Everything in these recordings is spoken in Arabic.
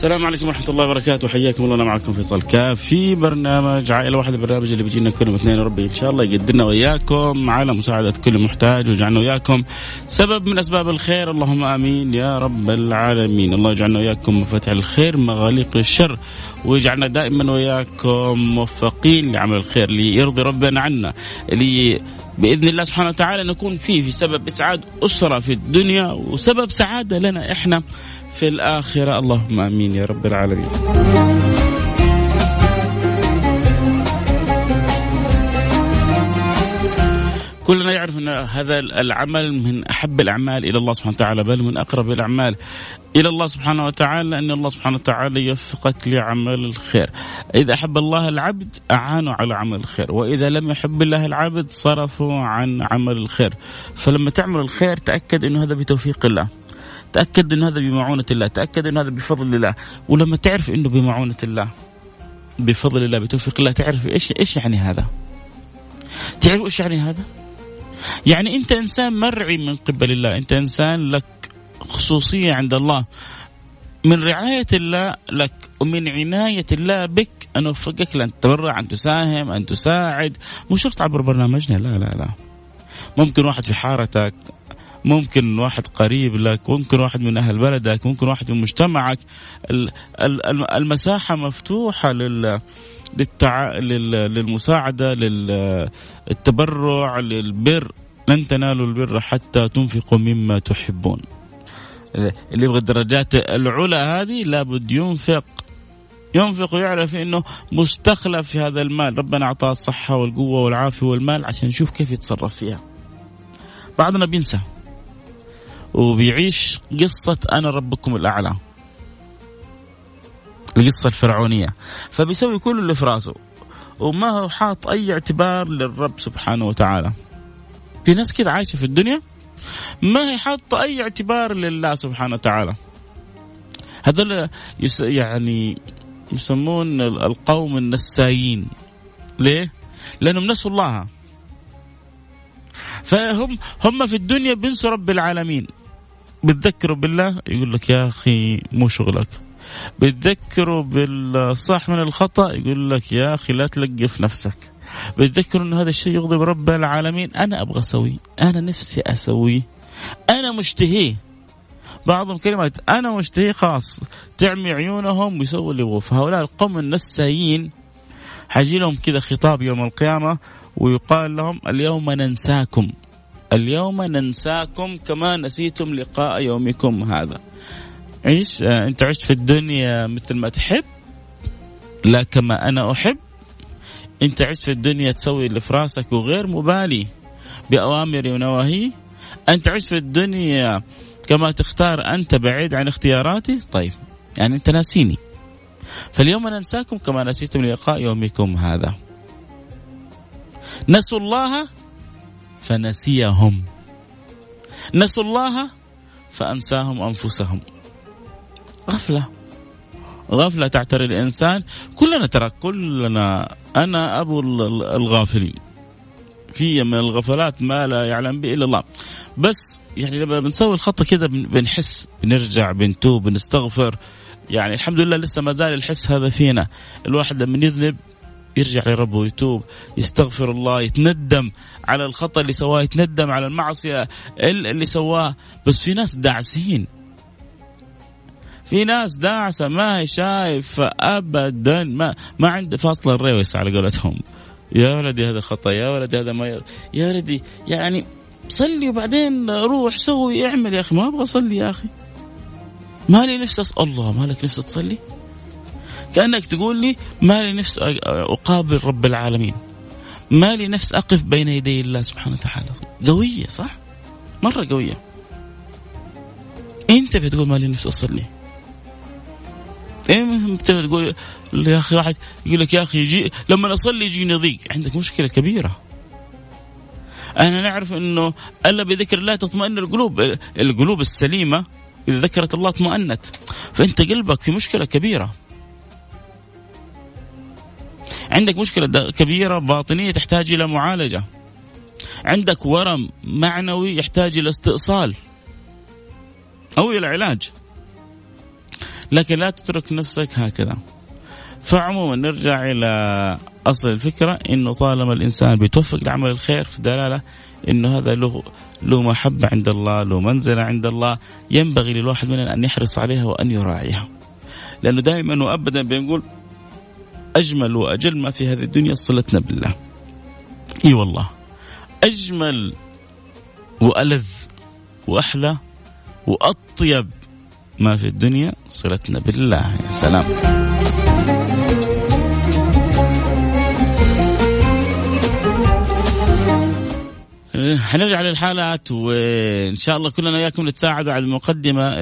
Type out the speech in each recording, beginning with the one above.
السلام عليكم ورحمة الله وبركاته. حياكم الله أنا معكم فيصل كاف في برنامج عائلة واحدة البرنامج اللي بيجينا كل يوم اثنين. ربي إن شاء الله يقدرنا وإياكم على مساعدة كل محتاج ويجعلنا وإياكم سبب من أسباب الخير. اللهم آمين يا رب العالمين. الله يجعلنا وإياكم مفاتيح الخير مغاليق الشر ويجعلنا دائما وإياكم موفقين لعمل الخير اللي يرضي ربنا عنا اللي بإذن الله سبحانه وتعالى نكون فيه في سبب إسعاد أسرة في الدنيا وسبب سعادة لنا إحنا في الآخرة. اللهم آمين يا رب العالمين. كلنا يعرف أن هذا العمل من أحب الأعمال إلى الله سبحانه وتعالى بل من أقرب الأعمال إلى الله سبحانه وتعالى أن الله سبحانه وتعالى يوفقك لعمل الخير. إذا أحب الله العبد أعانوا على عمل الخير، وإذا لم يحب الله العبد صرفوا عن عمل الخير. فلما تعمل الخير تأكد إنه هذا بتوفيق الله. تأكد إنه هذا بمعونة الله تأكد إنه هذا بفضل الله ولما تعرف إنه بمعونة الله بفضل الله بتوفيق الله تعرف إيش إيش يعني هذا تعرف إيش يعني هذا يعني أنت إنسان مرعي من قبل الله. أنت إنسان لك خصوصية عند الله. من رعاية الله لك ومن عناية الله بك أن أوفقك لأن تتبرع أن تساهم أن تساعد. مو شرط عبر برنامجنا لا لا لا. ممكن واحد في حارتك ممكن واحد قريب لك ممكن واحد من أهل بلدك ممكن واحد من مجتمعك. المساحة مفتوحة لل للتع... للمساعدة للتبرع للبر. لن تنالوا البر حتى تنفقوا مما تحبون. اللي يبغى الدرجات العلى هذه لابد ينفق. ينفق ويعرف إنه مستخلف في هذا المال. ربنا أعطاه الصحة والقوة والعافية والمال عشان يشوف كيف يتصرف فيها. بعضنا بينسى. وبيعيش قصة أنا ربكم الأعلى. القصة الفرعونية. فبيسوي كل اللي في راسه. وما هو حاط أي اعتبار للرب سبحانه وتعالى. في ناس كده عايشة في الدنيا ما هي حاطة أي اعتبار لله سبحانه وتعالى. هذول يس يعني يسمون القوم النسايين. ليه؟ لأنهم نسوا الله. فهم هم في الدنيا بينسوا رب العالمين. بتذكروا بالله؟ يقول لك يا أخي مو شغلك. بتذكروا بالصح من الخطأ؟ يقول لك يا أخي لا تلقف نفسك. بتذكروا إن هذا الشيء يغضب رب العالمين؟ أنا أبغى أسويه. أنا نفسي أسويه. أنا مشتهيه. بعضهم كلمات أنا مشتهي خاص تعمي عيونهم ويسووا اللي يبغوا فهؤلاء القوم النسايين حيجي لهم كذا خطاب يوم القيامة ويقال لهم اليوم ننساكم. اليوم ننساكم كما نسيتم لقاء يومكم هذا. عيش آه، انت عشت في الدنيا مثل ما تحب لا كما أنا أحب. انت عشت في الدنيا تسوي اللي في راسك وغير مبالي باوامري ونواهي. انت عشت في الدنيا كما تختار أنت بعيد عن اختياراتي طيب يعني انت ناسيني. فاليوم ننساكم كما نسيتم لقاء يومكم هذا. نسوا الله فنسيهم. نسوا الله فأنساهم أنفسهم. غفلة. غفلة تعتري الإنسان. كلنا ترى كلنا أنا أبو الغافلين. في من الغفلات ما لا يعلم به إلا الله. بس يعني لما بنسوي الخطة كذا بنحس بنرجع بنتوب بنستغفر. يعني الحمد لله لسه ما زال الحس هذا فينا. الواحد لما يذنب يرجع لربه ويتوب يستغفر الله يتندم على الخطأ اللي سواه يتندم على المعصية اللي سواه. بس في ناس داعسين. في ناس داعسة ما هي شايفة أبدا. ما ما عنده فاصل الريوس على قولتهم. يا ولدي هذا خطأ يا ولدي هذا ما يا ولدي يعني صلي وبعدين روح سوي اعمل يا أخي. ما أبغى أصلي يا أخي. مالي أسأل الله مالك نفسي تصلي؟ كأنك تقول لي ما لي نفس أقابل رب العالمين. ما لي نفس أقف بين يدي الله سبحانه وتعالى. قوية صح؟ مرة قوية. أنت بتقول ما لي نفس اصلي إمتى تقول يا أخي واحد يقول لك يا أخي يجي لما أصلي يجيني ضيق. عندك مشكلة كبيرة. أنا نعرف إنه إلا بذكر الله تطمئن القلوب. القلوب السليمة إذا ذكرت الله اطمأنت فأنت قلبك في مشكلة كبيرة. عندك مشكلة كبيرة باطنية تحتاج إلى معالجة. عندك ورم معنوي يحتاج إلى استئصال أو إلى علاج. لكن لا تترك نفسك هكذا. فعموما نرجع إلى أصل الفكرة. إنه طالما الإنسان بيتوفق لعمل الخير في دلاله إنه هذا له له محبة عند الله، له منزلة عند الله، ينبغي للواحد مننا ان يحرص عليها وأن يراعيها. لأنه دائما وابدا بنقول أجمل وأجل ما في هذه الدنيا صلتنا بالله. إي والله. أجمل وألذ وأحلى وأطيب ما في الدنيا صلتنا بالله يا سلام حنرجع للحالات وإن شاء الله كلنا اياكم نتساعدوا على المقدمة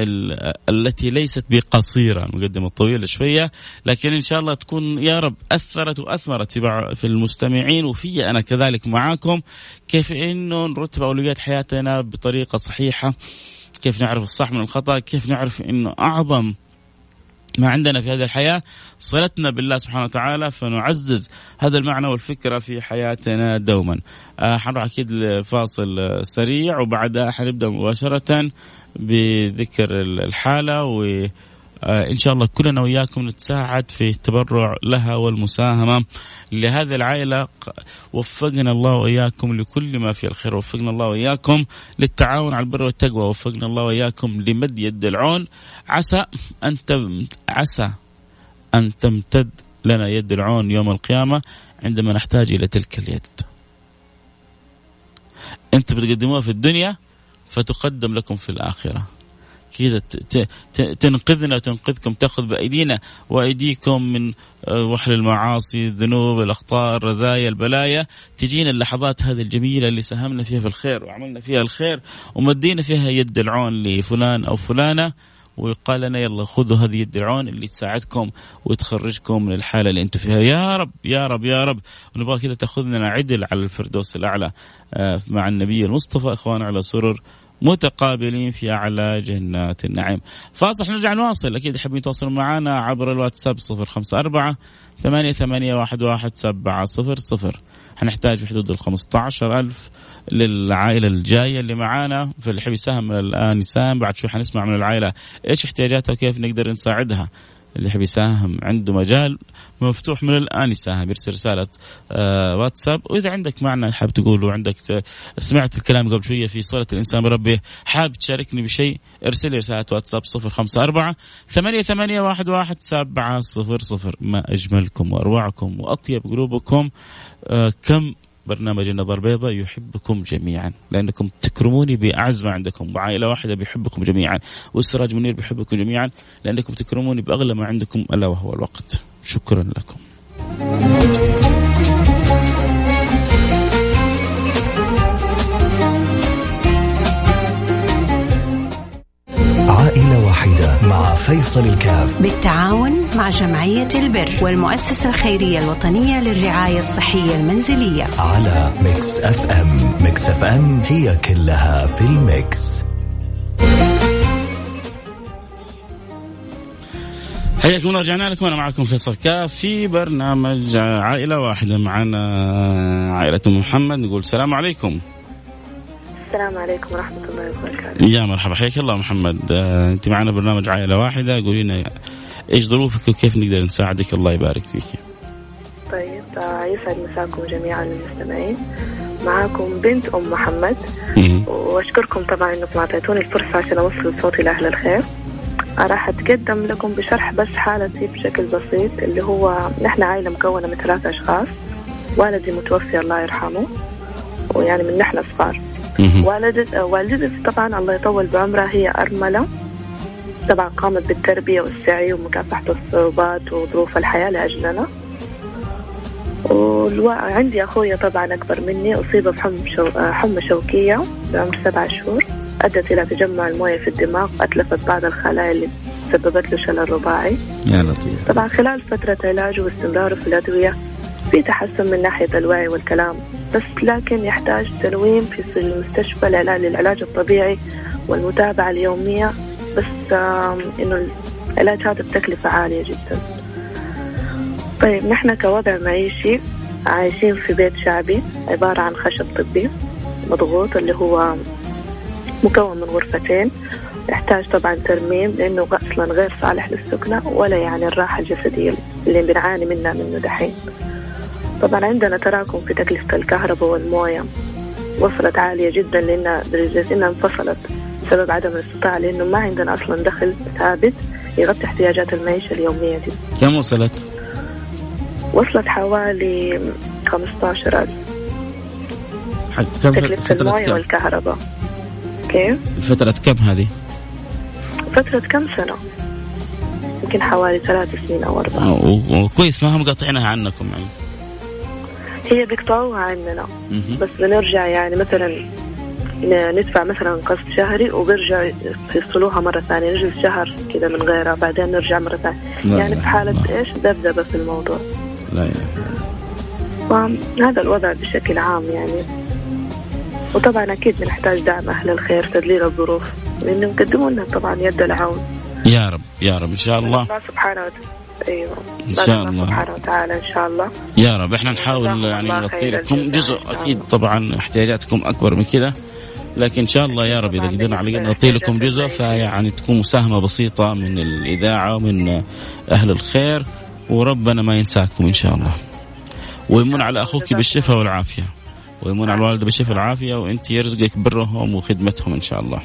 التي ليست بقصيرة المقدمة الطويلة شوية لكن إن شاء الله تكون يا رب أثرت وأثمرت في في المستمعين وفي أنا كذلك معاكم. كيف إنه نرتب أولويات حياتنا بطريقة صحيحة؟ كيف نعرف الصح من الخطأ؟ كيف نعرف إنه أعظم ما عندنا في هذه الحياة. صلتنا بالله سبحانه وتعالى فنعزز هذا المعنى والفكرة في حياتنا دوما. آه حنروح أكيد لفاصل سريع وبعدها حنبدأ مباشرة بذكر الحالة و إن شاء الله كلنا وياكم نتساعد في التبرع لها والمساهمة لهذه العائلة وفقنا الله وإياكم لكل ما في الخير وفقنا الله وإياكم للتعاون على البر والتقوى وفقنا الله وإياكم لمد يد العون عسى أن عسى أن تمتد لنا يد العون يوم القيامة عندما نحتاج إلى تلك اليد. انت بتقدموها في الدنيا فتقدم لكم في الآخرة. كذا تنقذنا وتنقذكم تأخذ بأيدينا وأيديكم من آه، وحل المعاصي الذنوب الأخطاء الرزايا البلايا. تجينا اللحظات هذه الجميلة اللي ساهمنا فيها في الخير وعملنا فيها الخير ومدينا فيها يد العون لفلان أو فلانة. ويقال لنا يلا خذوا هذه يد العون اللي تساعدكم وتخرجكم من الحالة اللي أنتم فيها. يا رب يا رب يا رب. ونبغى كذا تأخذنا عدل على الفردوس الأعلى آه، مع النبي المصطفى إخوان على سرر. متقابلين في أعلى جنات النعيم. فاصل نرجع نواصل. أكيد حابين تواصلوا معنا عبر الواتساب صفر خمسة أربعة ثمانية ثمانية واحد واحد سبعة صفر صفر. حنحتاج في حدود ال ألف للعائلة الجاية اللي معانا. فاللي يحب يساهم الآن يساهم. بعد شوي حنسمع من العائلة إيش احتياجاتها وكيف نقدر نساعدها. اللي يحب يساهم عنده مجال مفتوح من الآن يساهم يرسل رسالة آه واتساب. وإذا عندك معنى حاب تقوله عندك سمعت الكلام قبل شوية في صله الإنسان بربه حاب تشاركني بشيء ارسل لي رسالة واتساب 054 ثمانية ثمانية واحد واحد سبعة صفر صفر. ما أجملكم وأروعكم وأطيب قلوبكم آه كم برنامج النظر بيضاء يحبكم جميعا لأنكم تكرموني بأعز ما عندكم وعائلة واحدة بيحبكم جميعا والسراج منير بيحبكم جميعا لأنكم تكرموني بأغلى ما عندكم ألا وهو الوقت. شكرا لكم. مع فيصل الكاف. بالتعاون مع جمعية البر والمؤسسة الخيرية الوطنية للرعاية الصحية المنزلية. على Mix FM. Mix FM هي كلها في ال mix. حياكم الله رجعنا لكم. أنا معكم فيصل كاف في برنامج عائلة واحدة معنا. عائلة محمد نقول السلام عليكم. السلام عليكم ورحمة الله وبركاته. يا مرحبا حياك الله محمد. آه، أنت معنا برنامج عائلة واحدة. قولي لنا إيش ظروفك وكيف نقدر نساعدك؟ الله يبارك فيك. طيب آه، يسعد مساكم جميعا المستمعين. معاكم بنت أم محمد. وأشكركم طبعا أنكم أعطيتوني الفرصة عشان أوصل صوتي لأهل الخير. راح أتقدم لكم بشرح بس حالتي بشكل بسيط اللي هو نحن عائلة مكونة من ثلاثة أشخاص. والدي متوفي الله يرحمه. ويعني من نحن صغار والدتي طبعا الله يطول بعمرها هي أرملة. طبعا قامت بالتربية والسعي ومكافحة الصعوبات وظروف الحياة لأجلنا. وعندي أخويا طبعا أكبر مني أصيب بحمى شو... حمى شوكية بعمر سبعة شهور. أدت إلى تجمع الموية في الدماغ وأتلفت بعض الخلايا اللي سببت له شلل رباعي. يا لطيف. طبعا خلال فترة علاجه واستمراره في الأدوية في تحسن من ناحية الوعي والكلام بس لكن يحتاج تنويم في المستشفى للعلاج الطبيعي والمتابعة اليومية بس إنه العلاج هذا بتكلفة عالية جدا. طيب نحن كوضع معيشي عايشين في بيت شعبي عبارة عن خشب طبي مضغوط اللي هو مكون من غرفتين. يحتاج طبعا ترميم لأنه أصلا غير صالح للسكنة ولا يعني الراحة الجسدية اللي بنعاني منها منه دحين. طبعا عندنا تراكم في تكلفة الكهرباء والموية وصلت عالية جدا لأن درجة إنها انفصلت بسبب عدم الاستطاعة لأنه ما عندنا أصلا دخل ثابت يغطي احتياجات المعيشة اليومية دي كم وصلت؟ وصلت حوالي 15000 كم تكلفة الموية والكهرباء كيف؟ فترة كم هذه؟ فترة كم سنة؟ يمكن حوالي ثلاث سنين أو أربعة وكويس ما هم قاطعينها عنكم يعني هي بيقطعوها عننا بس بنرجع يعني مثلا ندفع مثلا قسط شهري وبيرجع يفصلوها مرة ثانية نجلس شهر كذا من غيرها بعدين نرجع مرة ثانية. يعني في حالة إيش؟ ذبذبة في الموضوع. لا يعني. هذا الوضع بشكل عام يعني. وطبعا أكيد بنحتاج دعم أهل الخير تدليل الظروف. لأنهم يقدموا لنا طبعا يد العون. يا رب يا رب إن شاء الله. الله سبحانه وتعالى. أيوه. إن شاء الله سبحانه وتعالى إن شاء الله. يا رب. إحنا نحاول يعني نغطي لكم جزء أكيد طبعا احتياجاتكم أكبر من كذا. لكن إن شاء الله يا رب إذا قدرنا على نغطي لكم جزء فيعني تكون مساهمة بسيطة من الإذاعة ومن أهل الخير. وربنا ما ينساكم إن شاء الله. ويمن على أخوك بالشفاء والعافية. ويمن على الوالده بالشفاء والعافية. وأنت يرزقك برهم وخدمتهم إن شاء الله.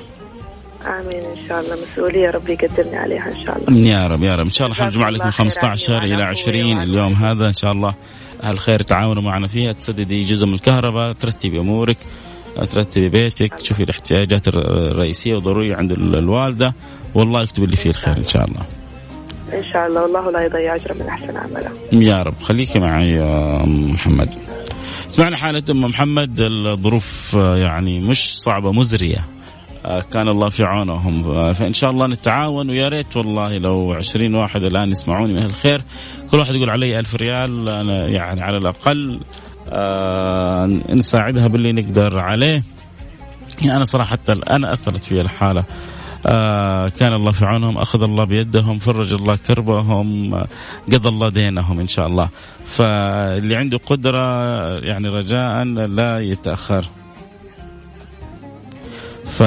آمين إن شاء الله. مسؤولية ربي يقدرني عليها إن شاء الله. يا رب يا رب. إن شاء الله حنجمع لك من 15 إلى 20 اليوم هذا. إن شاء الله الخير تعاونوا معنا فيها. تسددي جزء من الكهرباء ترتبي أمورك ترتبي بيتك تشوفي الاحتياجات الرئيسية وضروريه عند الوالدة. والله يكتب اللي فيه الخير إن شاء الله. إن شاء الله. والله لا يضيع أجر من أحسن عمله. يا رب. خليكي معي يا محمد. اسمعنا حالة أم محمد. الظروف يعني مش صعبة مزرية. كان الله في عونهم. فإن شاء الله نتعاون ويا ريت والله لو 20 واحد الآن يسمعوني من الخير. كل واحد يقول علي ألف ريال أنا يعني على الأقل آه نساعدها باللي نقدر عليه. يعني أنا صراحة أنا أثرت في الحالة. آه كان الله في عونهم أخذ الله بيدهم فرج الله كربهم قضى الله دينهم إن شاء الله. فاللي عنده قدرة يعني رجاء لا يتأخر. ف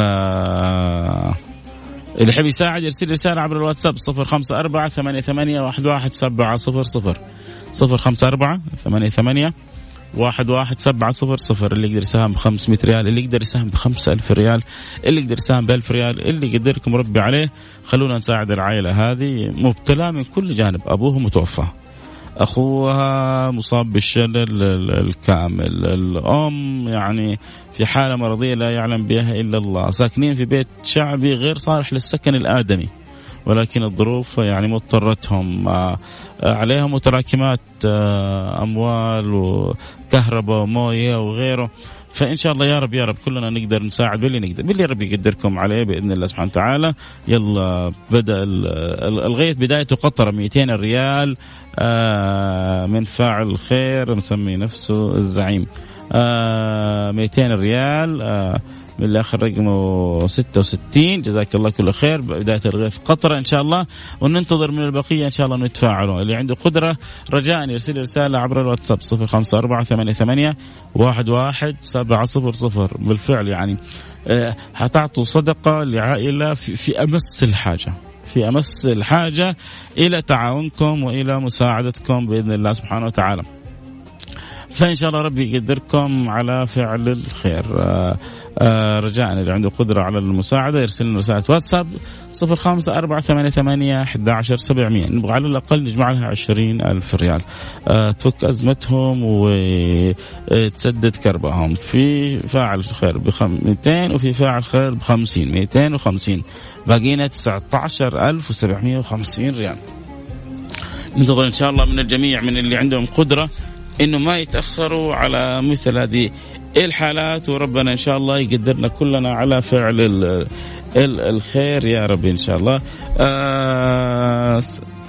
اللي يحب يساعد يرسل رسالة عبر الواتساب صفر خمسة أربعة ثمانية ثمانية واحد واحد سبعة صفر صفر صفر خمسة أربعة ثمانية ثمانية واحد واحد سبعة صفر صفر اللي يقدر يساهم بخمسمائة ريال اللي يقدر يساهم بخمسة ألف ريال اللي يقدر يساهم بألف ريال اللي يقدركم ربي عليه. خلونا نساعد العائلة هذه مبتلى من كل جانب أبوه متوفى. أخوها مصاب بالشلل الكامل. الأم يعني في حالة مرضية لا يعلم بها إلا الله. ساكنين في بيت شعبي غير صالح للسكن الآدمي ولكن الظروف يعني مضطرتهم. آه، عليها متراكمات آه، أموال وكهرباء وموية وغيره. فإن شاء الله يا رب يا رب كلنا نقدر نساعد باللي نقدر باللي رب يقدركم عليه بإذن الله سبحانه وتعالى. يلا بدأ الغيث بدايته قطره 200 ريال آه، من فاعل الخير مسمي نفسه الزعيم. 200 ريال من اللي آخر رقمه 66 جزاك الله كل خير. بداية الغيث قطرة إن شاء الله. وننتظر من البقية إن شاء الله إنه يتفاعلوا اللي عنده قدرة رجاء يرسل رسالة عبر الواتساب 054 88 11700 بالفعل يعني آه، حتعطوا صدقة لعائلة في, في أمس الحاجة. في أمس الحاجة. إلى تعاونكم وإلى مساعدتكم بإذن الله سبحانه وتعالى. فإن شاء الله ربي يقدركم على فعل الخير. آه، آه، رجاء اللي عنده قدرة على المساعدة يرسل لنا رسالة واتساب 05488 11700 نبغى على الأقل نجمع لها 20000 ريال. آه، تفك أزمتهم وتسدد كربهم. في فاعل خير ب 200 وفي فاعل خير ب 50 250 باقينا 19750 ريال. ننتظر إن شاء الله من الجميع من اللي عندهم قدرة. إنه ما يتأخروا على مثل هذه الحالات وربنا إن شاء الله يقدرنا كلنا على فعل الخير يا رب إن شاء الله. آه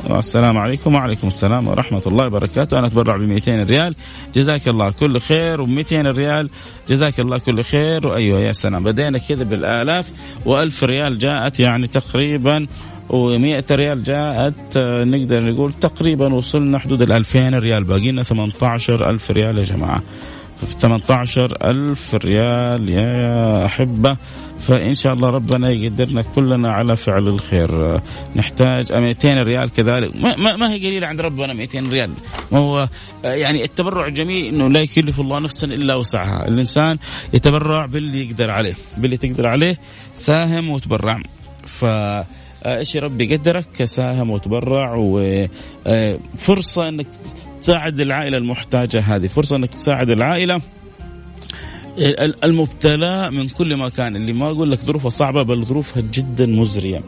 السلام عليكم. وعليكم السلام ورحمة الله وبركاته. أنا أتبرع ب 200 ريال. جزاك الله كل خير و 200 ريال. جزاك الله كل خير. وأيوة يا سلام. بدينا كذا بالآلاف. و1000 ريال جاءت يعني تقريبا و100 ريال جاءت نقدر نقول تقريبا وصلنا حدود ال 2000 ريال باقي لنا 18000 ريال يا جماعة. 18 ألف ريال يا أحبة. فإن شاء الله ربنا يقدرنا كلنا على فعل الخير. نحتاج 200 ريال كذلك. ما, ما هي قليلة عند ربنا 200 ريال. ما هو يعني التبرع جميل أنه لا يكلف الله نفسا إلا وسعها. الإنسان يتبرع باللي يقدر عليه باللي تقدر عليه ساهم وتبرع. ف إيش ربي يقدرك ساهم وتبرع وفرصه إنك تساعد العائلة المحتاجة هذه فرصة إنك تساعد العائلة. المبتلى من كل مكان اللي ما أقول لك ظروفها صعبة بل ظروفها جدا مزرية.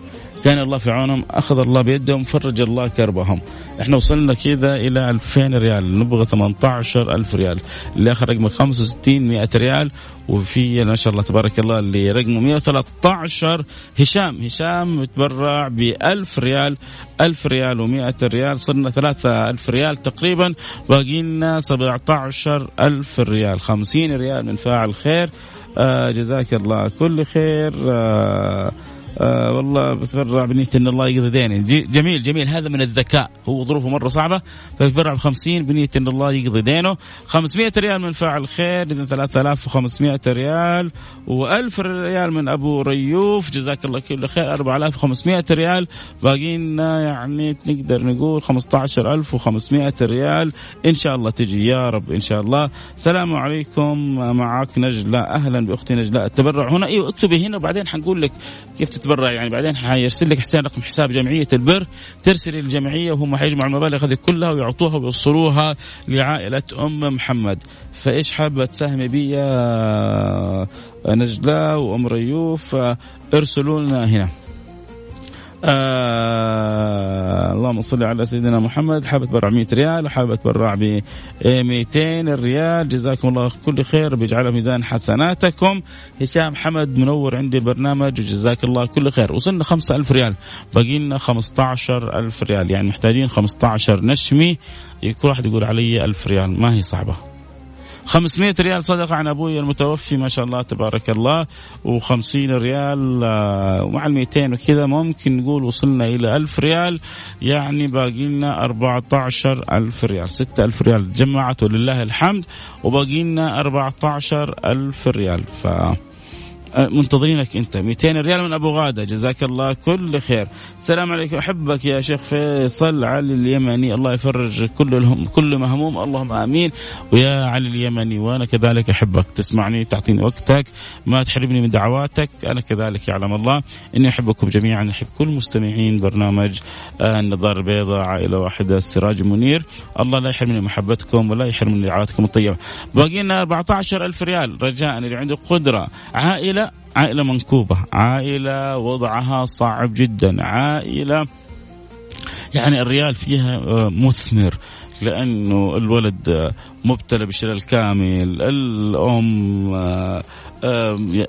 كان الله في عونهم أخذ الله بيدهم فرج الله كربهم. إحنا وصلنا كذا إلى 2000 ريال نبغى 18000 ريال. اللي آخر رقمه 65 100 ريال. وفي ما شاء الله تبارك الله اللي رقمه 113 هشام هشام متبرع ب 1000 ريال 1000 ريال و100 ريال. صرنا 3000 ريال تقريبا. باقي لنا 17000 ريال. 50 ريال من فاعل خير. آه جزاك الله. كل خير. آه آه والله بتبرع بنية إن الله يقضي ديني جميل جميل. هذا من الذكاء. هو ظروفه مرة صعبة فيتبرع ب 50 بنية إن الله يقضي دينه. 500 ريال من فاعل خير إذا 3500 ريال. و1000 ريال من أبو ريوف. جزاك الله كل خير. 4500 ريال. باقي لنا يعني نقدر نقول 15500 ريال. إن شاء الله تجي. يا رب إن شاء الله. السلام عليكم. معك نجلة أهلا بأختي نجلة التبرع هنا. أيوه اكتبي هنا وبعدين حنقول لك كيف تتبرع. يعني بعدين حيرسل لك حسين رقم حساب جمعية البر ترسل الجمعيه وهم حيجمعوا المبالغ هذه كلها ويعطوها ويوصلوها لعائلة أم محمد. فإيش حابة تساهمي بي يا نجلاء وأم ريوف ارسلوا لنا هنا. آه اللهم صل على سيدنا محمد. حابة تبرع 100 ريال وحابة تبرع ب 200 ريال. جزاكم الله كل خير. بيجعل ميزان حسناتكم. هشام حمد منور عندي البرنامج وجزاك الله كل خير. وصلنا 5000 ريال. باقي لنا 15000 ريال. يعني محتاجين 15 نشمي. كل واحد يقول علي 1000 ريال. ما هي صعبة. 500 ريال صدقة عن أبوي المتوفي ما شاء الله تبارك الله. و50 ريال آه، ومع ال 200 وكذا ممكن نقول وصلنا إلى 1000 ريال. يعني باقي لنا 14000 ريال. 6000 ريال تجمعت ولله الحمد وباقي لنا 14000 ريال. ف منتظرينك أنت. 200 ريال من أبو غادة. جزاك الله كل خير. السلام عليكم. أحبك يا شيخ فيصل علي اليمني. الله يفرج كل الهم كل مهموم. اللهم آمين. ويا علي اليمني وأنا كذلك أحبك. تسمعني تعطيني وقتك. ما تحرمني من دعواتك. أنا كذلك يعلم الله. إني أحبكم جميعا. أحب كل مستمعين برنامج النظاره البيضاء. عائلة واحدة السراج منير. الله لا يحرمني محبتكم ولا يحرمني دعواتكم الطيبة. باقي لنا 14000 ريال. رجاء اللي عنده قدرة عائلة عائلة منكوبة عائلة وضعها صعب جدا عائلة يعني الريال فيها آه، مثمر لأنه الولد آه، مبتلى بشلل كامل الأم آه،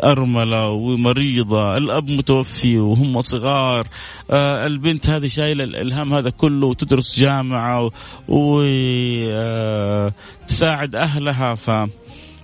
أرملة ومريضة الأب متوفي وهم صغار البنت هذه شايلة الإلهام هذا كله وتدرس جامعة وتساعد أهلها فمن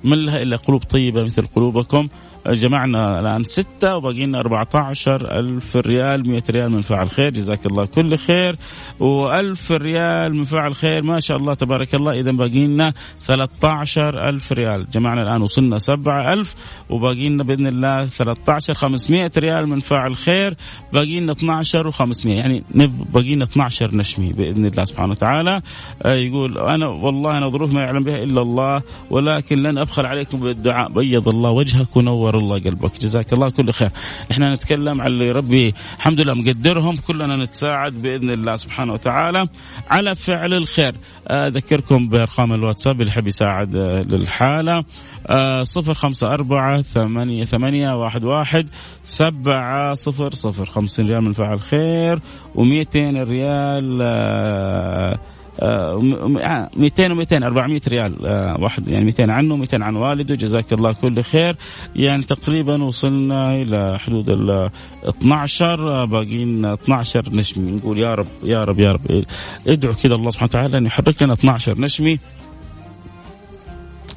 لها إلا قلوب طيبة مثل قلوبكم. جمعنا الآن ستة وباقي لنا 14 ألف ريال 100 ريال من فاعل خير. جزاك الله كل خير. و1000 ريال من فاعل خير ما شاء الله تبارك الله. إذا باقي لنا 13 ألف ريال. جمعنا الآن وصلنا 7000 وباقي لنا بإذن الله 13 500 ريال من فاعل خير. باقي لنا 12 و500 يعني باقي لنا 12 نشمي بإذن الله سبحانه وتعالى. آه، يقول أنا والله أنا ظروف ما يعلم بها إلا الله ولكن لن أبخل عليكم بالدعاء. بيض الله وجهك ونور الله قلبك. جزاك الله كل خير. إحنا نتكلم على اللي ربي الحمد لله مقدرهم. كلنا نتساعد بإذن الله سبحانه وتعالى على فعل الخير. أذكركم بأرقام الواتساب اللي يحب يساعد آه، للحالة. آه، صفر خمسة أربعة ثمانية ثمانية واحد واحد سبعة صفر صفر. خمسين ريال من فعل خير ومئتين ريال آه، 200 و200 400 ريال آه، واحد يعني 200 عنه 200 عن والده. جزاك الله كل خير. يعني تقريبا وصلنا إلى حدود ال 12 باقيين 12 نشمي. نقول يا رب يا رب يا رب. ادعوا كذا الله سبحانه وتعالى أن يحرك لنا 12 نشمي.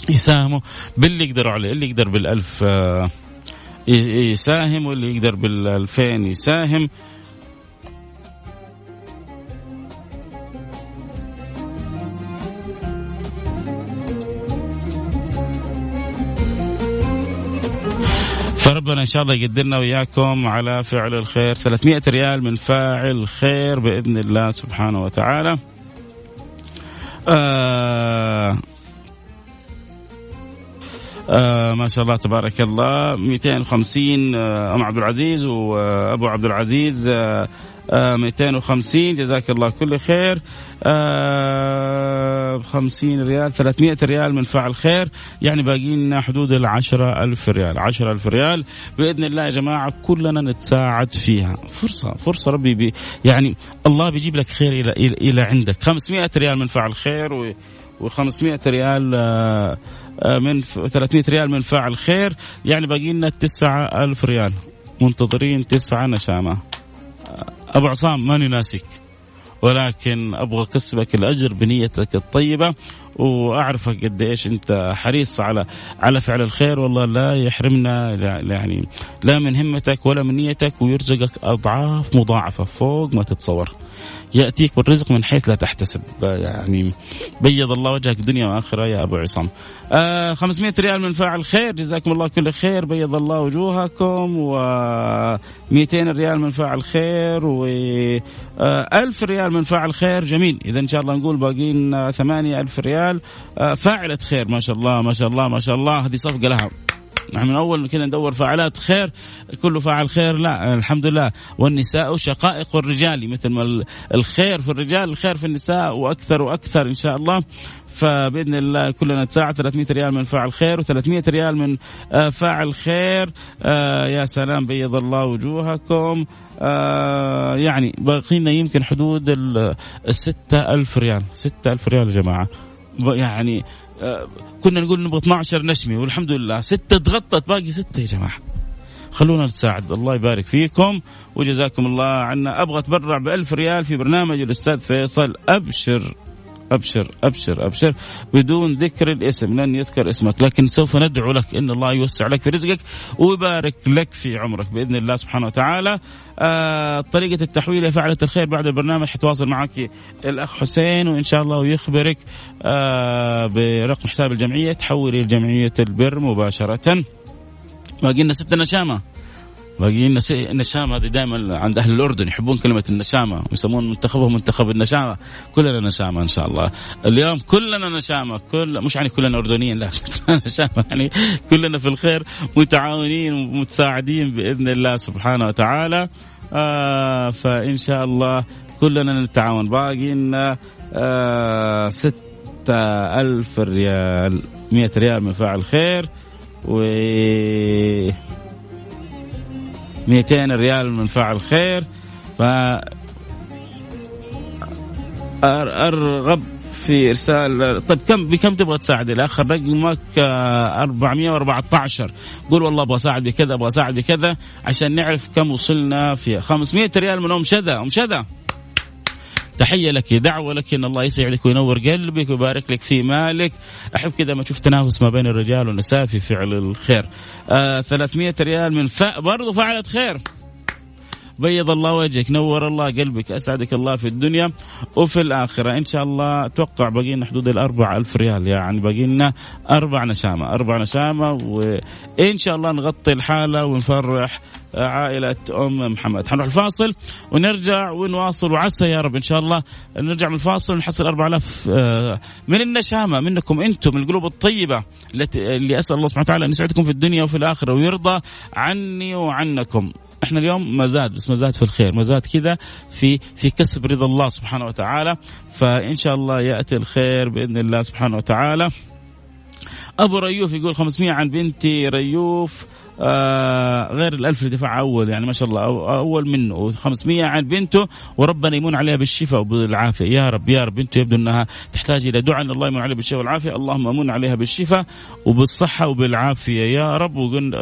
يساهموا باللي يقدروا عليه اللي يقدر بالألف آه، يساهم واللي يقدر بالألفين يساهم. فربنا إن شاء الله يقدرنا وياكم على فعل الخير. 300 ريال من فاعل خير بإذن الله سبحانه وتعالى. آه آه ما شاء الله تبارك الله. 250 آه أم عبد العزيز وأبو عبد العزيز آه آه 250 جزاك الله كل خير. آه 50 ريال 300 ريال من فعل خير. يعني باقي لنا حدود ال ألف ريال. 10000 ريال. بإذن الله يا جماعة كلنا نتساعد فيها. فرصة فرصة ربي بي يعني الله بيجيب لك خير إلى, إلى, إلى عندك. 500 ريال من فعل خير و و500 ريال آه، آه، من 300 ريال من فاعل خير. يعني باقي لنا 9000 ريال. منتظرين تسعة نشامة. أبو عصام ماني ناسك. ولكن أبغى أكسبك الأجر بنيتك الطيبة. وأعرفك قد إيش أنت حريص على على فعل الخير. والله لا يحرمنا يعني لا من همتك ولا من نيتك. ويرزقك أضعاف مضاعفة فوق ما تتصور. يأتيك بالرزق من حيث لا تحتسب. يعني بيض الله وجهك دنيا واخره يا أبو عصام. آه 500 ريال من فاعل خير. جزاكم الله كل خير. بيض الله وجوهكم و 200 ريال من فاعل خير و آه 1000 ريال من فاعل خير. جميل. إذا إن شاء الله نقول باقيين 8000 ريال. آه فاعلة خير. ما شاء الله ما شاء الله ما شاء الله. هذه صفقة لها. من أول كذا ندور فاعلات خير كله فاعل خير لا الحمد لله. والنساء شقائق الرجال مثل ما الخير في الرجال الخير في النساء وأكثر وأكثر إن شاء الله. فبإذن الله كلنا نتساعد. 300 ريال من فاعل خير و300 ريال من آه، فاعل خير. آه يا سلام بيض الله وجوهكم. آه يعني باقينا يمكن حدود ال 6000 ريال. 6000 ريال يا جماعة. يعني كنا نقول نبغى 12 نشمي والحمد لله. ستة تغطت باقي ستة يا جماعة. خلونا نتساعد الله يبارك فيكم وجزاكم الله عنا. أبغى أتبرع بألف ريال في برنامج الأستاذ فيصل أبشر. أبشر أبشر أبشر. بدون ذكر الاسم لن يذكر اسمك لكن سوف ندعو لك. إن الله يوسع لك في رزقك ويبارك لك في عمرك بإذن الله سبحانه وتعالى. آه طريقة التحويل فعلة الخير بعد البرنامج. حتواصل معك الأخ حسين وإن شاء الله ويخبرك آه برقم حساب الجمعية. تحولي لجمعيه البر مباشرة. باقي لنا ست نشامة. باقي النشامة هذه دائما عند أهل الأردن يحبون كلمة النشامة ويسمون منتخبهم منتخب النشامة. كلنا نشامة إن شاء الله. اليوم كلنا نشامة كل مش يعني كلنا أردنيين لا نشامة يعني كلنا في الخير متعاونين ومتساعدين بإذن الله سبحانه وتعالى. آه فإن شاء الله كلنا نتعاون. باقي لنا آه ستة ألف ريال مئة ريال من فاعل خير و 200 ريال من فاعل خير. ف أرغب في إرسال طيب كم بكم تبغى تساعد الآخر رقمك 414 قول والله أبغى أساعد بكذا أبغى أساعد بكذا عشان نعرف كم وصلنا في 500 ريال من أم شذا. أم شذا؟ تحية لك دعوة لك أن الله يسعدك وينور قلبك ويبارك لك في مالك. أحب كذا ما تشوف تنافس ما بين الرجال والنساء في فعل الخير. آه 300 ريال من ف... برضو فعلت خير. بيض الله وجهك نور الله قلبك أسعدك الله في الدنيا وفي الآخرة. إن شاء الله أتوقع بقينا حدود الأربع ألف ريال يعني بقينا أربع نشامة أربع نشامة وإن شاء الله نغطي الحالة ونفرح عائلة أم محمد. حنروح الفاصل ونرجع ونواصل. وعسى يا رب إن شاء الله نرجع من الفاصل ونحصل 4000 آه، من النشامة منكم أنتم من القلوب الطيبة اللي أسأل الله سبحانه وتعالى أن يسعدكم في الدنيا وفي الآخرة ويرضى عني وعنكم. إحنا اليوم مزاد بس مزاد في الخير مزاد كذا في في كسب رضا الله سبحانه وتعالى. فإن شاء الله يأتي الخير بإذن الله سبحانه وتعالى. أبو ريوف يقول 500 عن بنتي ريوف. آه غير الألف اللي دفعها أول يعني ما شاء الله أول منه. و500 عن بنته وربنا يمون عليها بالشفاء وبالعافية. يا رب يا رب بنته يبدو أنها تحتاج إلى دعاء. الله يمون عليها بالشفاء والعافية. اللهم أمون عليها بالشفاء وبالصحة وبالعافية. يا رب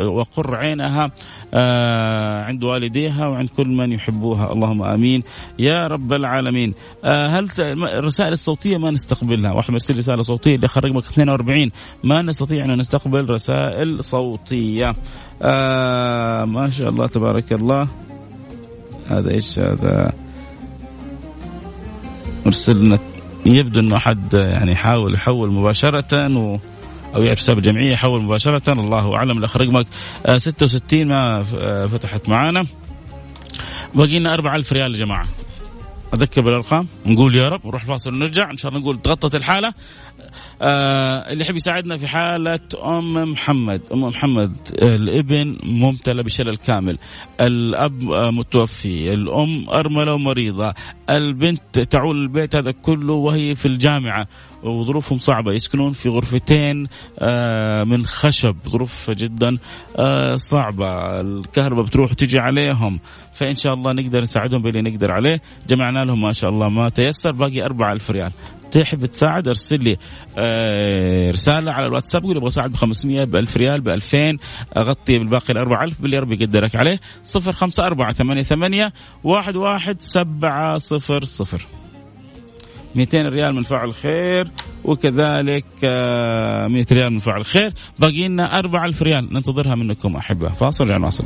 وقر عينها آه عند والديها وعند كل من يحبوها. اللهم آمين. يا رب العالمين. آه هل الرسائل الصوتية ما نستقبلها؟ واحد مرسل رسالة صوتية اللي رقمك 42 ما نستطيع أن نستقبل رسائل صوتية. آه ما شاء الله تبارك الله. هذا إيش هذا؟ مرسلنا يبدو إنه حد يعني يحاول يحول مباشرة و أو يعرف حساب الجمعية يحول مباشرة. الله أعلم الأخ رقمك 66 ما فتحت معانا. باقي لنا 4000 ريال يا جماعة. أذكر بالأرقام نقول يا رب نروح فاصل ونرجع إن شاء الله نقول تغطت الحالة. آه اللي يحب يساعدنا في حالة أم محمد. أم محمد الابن ممتلئ بشلل كامل الأب متوفي. الأم أرملة ومريضة. البنت تعول البيت هذا كله وهي في الجامعة. وظروفهم صعبة. يسكنون في غرفتين آه من خشب. ظروف جدا آه صعبة. الكهرباء بتروح وتجي عليهم. فإن شاء الله نقدر نساعدهم باللي نقدر عليه. جمعنا لهم ما شاء الله ما تيسر باقي أربعة ألف ريال. تحب تساعد ارسل لي آه رسالة على الواتساب قول أبغى أساعد ب 500 ب 1000 ريال ب 2000 اغطي بالباقي ال 4000 باللي ربي يقدرك عليه 054 88 11700 200 ريال من فعل خير وكذلك 100 آه، ريال من فعل خير. باقي لنا 4000 ريال ننتظرها منكم أحبة. فاصل يعني واصل.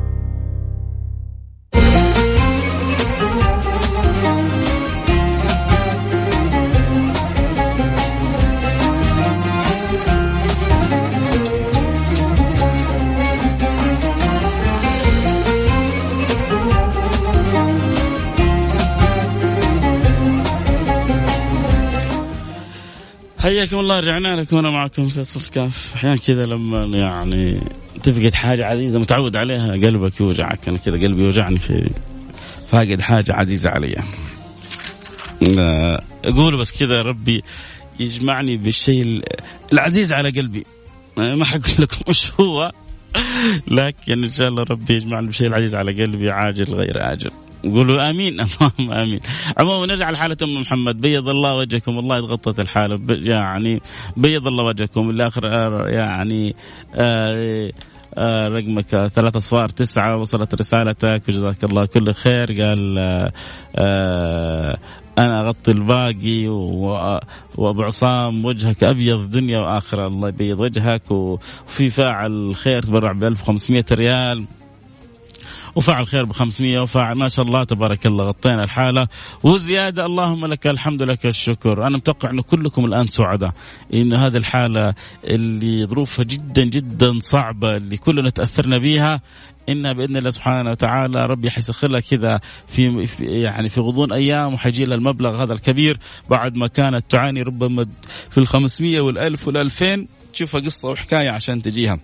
حياكم الله رجعنا لكم وأنا معكم فيصل كاف. أحيانا كذا لما يعني تفقد حاجة عزيزة متعود عليها قلبك يوجعك. أنا كذا قلبي يوجعني في فاقد حاجة عزيزة علي. أقول بس كذا ربي يجمعني بالشيء العزيز على قلبي. ما حقول لكم وش هو لكن إن شاء الله ربي يجمعني بالشيء العزيز على قلبي عاجل غير أجل قولوا آمين. اللهم آمين. عموما نرجع لحالة أم محمد. بيض الله وجهكم. والله تغطت الحالة يعني بيض الله وجهكم. الآخر يعني آه آه رقمك ثلاث اصفار تسعة وصلت رسالتك. وجزاك الله كل خير. قال آه آه أنا أغطي الباقي وأبو عصام وجهك أبيض دنيا وآخرة. الله يبيض وجهك. وفي فاعل خير تبرع ب 1500 ريال. وفعل خير ب 500 وفعل ما شاء الله تبارك الله غطينا الحالة. وزيادة اللهم لك الحمد لك الشكر. أنا متوقع إنه كلكم الآن سعداء. إن هذه الحالة اللي ظروفها جدا جدا صعبة اللي كلنا تأثرنا بها إن بإذن الله سبحانه وتعالى ربي حيسخر لها كذا في, يعني في غضون أيام وحيجي لها المبلغ هذا الكبير بعد ما كانت تعاني ربما في ال 500 وال 1000 وال 2000 تشوفها قصة وحكاية عشان تجيها.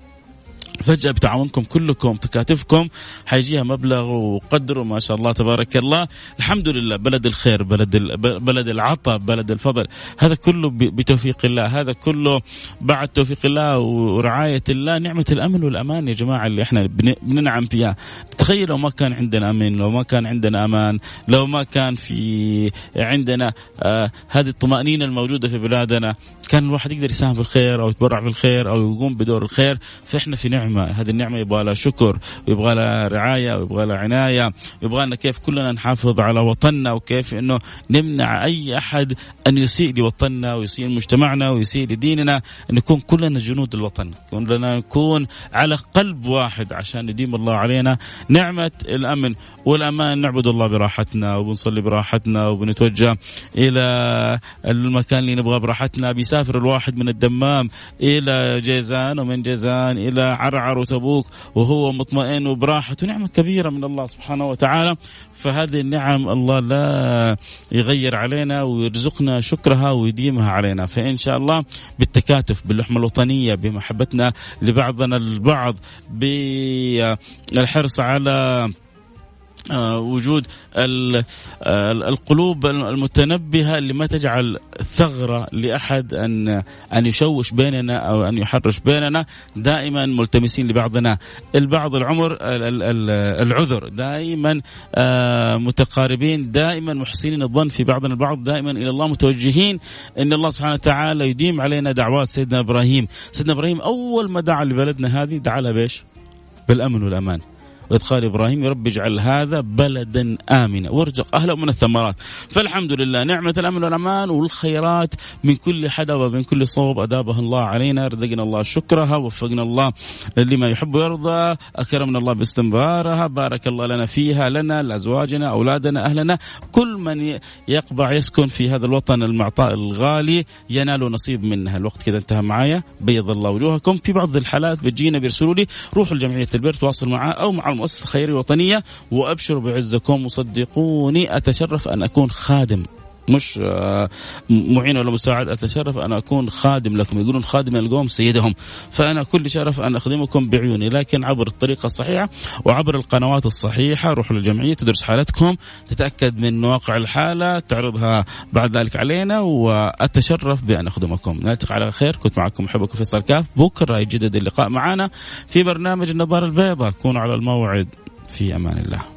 فجأة بتعاونكم كلكم تكاتفكم حيجيها مبلغ وقدره ما شاء الله تبارك الله. الحمد لله بلد الخير بلد بلد العطاء بلد الفضل. هذا كله بتوفيق الله هذا كله بعد توفيق الله ورعاية الله نعمة الأمن والأمان يا جماعة اللي إحنا بننعم فيها. تخيل لو ما كان عندنا أمن لو ما كان عندنا أمان لو ما كان في عندنا آه هذه الطمأنينة الموجودة في بلادنا. كان الواحد يقدر يساهم في الخير أو يتبرع في الخير أو يقوم بدور الخير فإحنا في نعمة. نعمه هذه النعمة يبغى لها شكر ويبغى لها رعاية ويبغى لها عناية ويبغى لنا كيف كلنا نحافظ على وطننا وكيف إنه نمنع أي أحد أن يسيء لوطننا ويسيء لمجتمعنا ويسيء لديننا نكون كلنا جنود الوطن كلنا نكون على قلب واحد عشان يديم الله علينا نعمة الأمن والأمان. نعبد الله براحتنا وبنصلي براحتنا وبنتوجه إلى المكان اللي نبغاه براحتنا بيسافر الواحد من الدمام إلى جيزان ومن جيزان إلى معرعر وتبوك وهو مطمئن وبراحته. نعمة كبيرة من الله سبحانه وتعالى. فهذه النعم الله لا يغير علينا ويرزقنا شكرها ويديمها علينا. فإن شاء الله بالتكاتف باللحمة الوطنية بمحبتنا لبعضنا البعض بالحرص على وجود القلوب المتنبهة اللي ما تجعل ثغرة لأحد ان أن يشوش بيننا أو أن يحرش بيننا. دائما ملتمسين لبعضنا. البعض العمر العذر. دائما آه، متقاربين. دائما محسنين الظن في بعضنا البعض. دائما إلى الله متوجهين. إن الله سبحانه وتعالى يديم علينا دعوات سيدنا إبراهيم. سيدنا إبراهيم أول ما دعا لبلدنا هذه دعا لها بإيش؟ بالأمن والأمان. وإذ قال إبراهيم رب اجعل هذا بلدا آمنا. وارزق أهله من الثمرات. فالحمد لله نعمة الأمن والأمان والخيرات من كل حدب ومن كل صوب أدابها الله علينا. رزقنا الله شكرها وفقنا الله لما يحب ويرضى. أكرمنا الله باستمرارها بارك الله لنا فيها لنا لأزواجنا أولادنا أهلنا. كل من يقبع يسكن في هذا الوطن المعطاء الغالي ينال نصيب منها الوقت كذا انتهى معايا. بيض الله وجوهكم في بعض الحالات. بتجينا بيرسلوا لي روحوا لجمعية البر تواصل معاه أو مع المؤسسة الخيرية الوطنية وأبشروا بعزكم وصدقوني أتشرف أن أكون خادم. مش آه، معين ولا مساعد أتشرف ان أكون خادم لكم. يقولون خادم القوم سيدهم. فأنا كل شرف أن أخدمكم بعيوني. لكن عبر الطريقة الصحيحة وعبر القنوات الصحيحة روحوا للجمعية تدرس حالتكم تتأكد من واقع الحالة تعرضها بعد ذلك علينا وأتشرف بأن أخدمكم. نلتقي على خير. كنت معكم محبكم فيصل كاف. بكرة يجدد اللقاء معنا في برنامج النظارة البيضاء. كونوا على الموعد. في أمان الله.